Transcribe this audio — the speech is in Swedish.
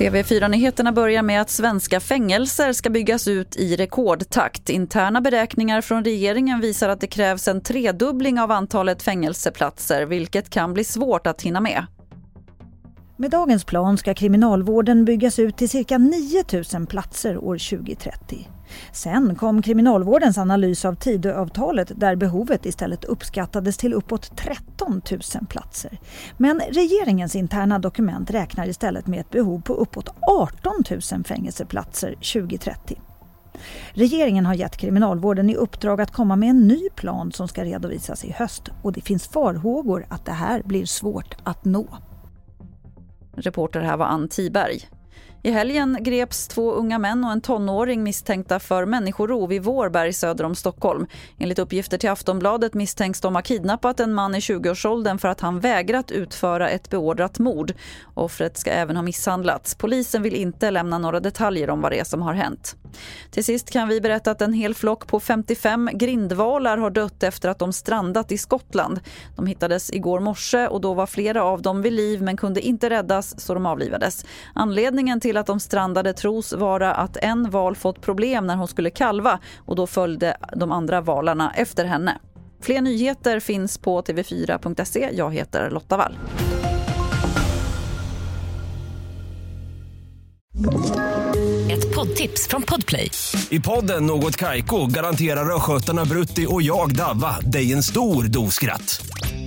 TV4-nyheterna börjar med att svenska fängelser ska byggas ut i rekordtakt. Interna beräkningar från regeringen visar att det krävs en tredubbling av antalet fängelseplatser vilket kan bli svårt att hinna med. Med dagens plan ska kriminalvården byggas ut till cirka 9 000 platser år 2030. Sen kom Kriminalvårdens analys av Tidöavtalet där behovet istället uppskattades till uppåt 13 000 platser. Men regeringens interna dokument räknar istället med ett behov på uppåt 18 000 fängelseplatser 2030. Regeringen har gett Kriminalvården i uppdrag att komma med en ny plan som ska redovisas i höst och det finns farhågor att det här blir svårt att nå. Reporter här var Ann Tiberg. I helgen greps två unga män och en tonåring misstänkta för människorov i Vårberg söder om Stockholm. Enligt uppgifter till Aftonbladet misstänks de ha kidnappat en man i 20-årsåldern för att han vägrat utföra ett beordrat mord. Offret ska även ha misshandlats. Polisen vill inte lämna några detaljer om vad det är som har hänt. Till sist kan vi berätta att en hel flock på 55 grindvalar har dött efter att de strandat i Skottland. De hittades igår morse och då var flera av dem vid liv men kunde inte räddas så de avlivades. Anledningen till att de strandade tros vara att en val fått problem när hon skulle kalva och då följde de andra valarna efter henne. Fler nyheter finns på tv4.se. Jag heter Lotta Wall. Ett poddtips från Podplay. I podden Något Kaiko garanterar östgötarna Brutti och jag, Davva, dig en stor dos skratt.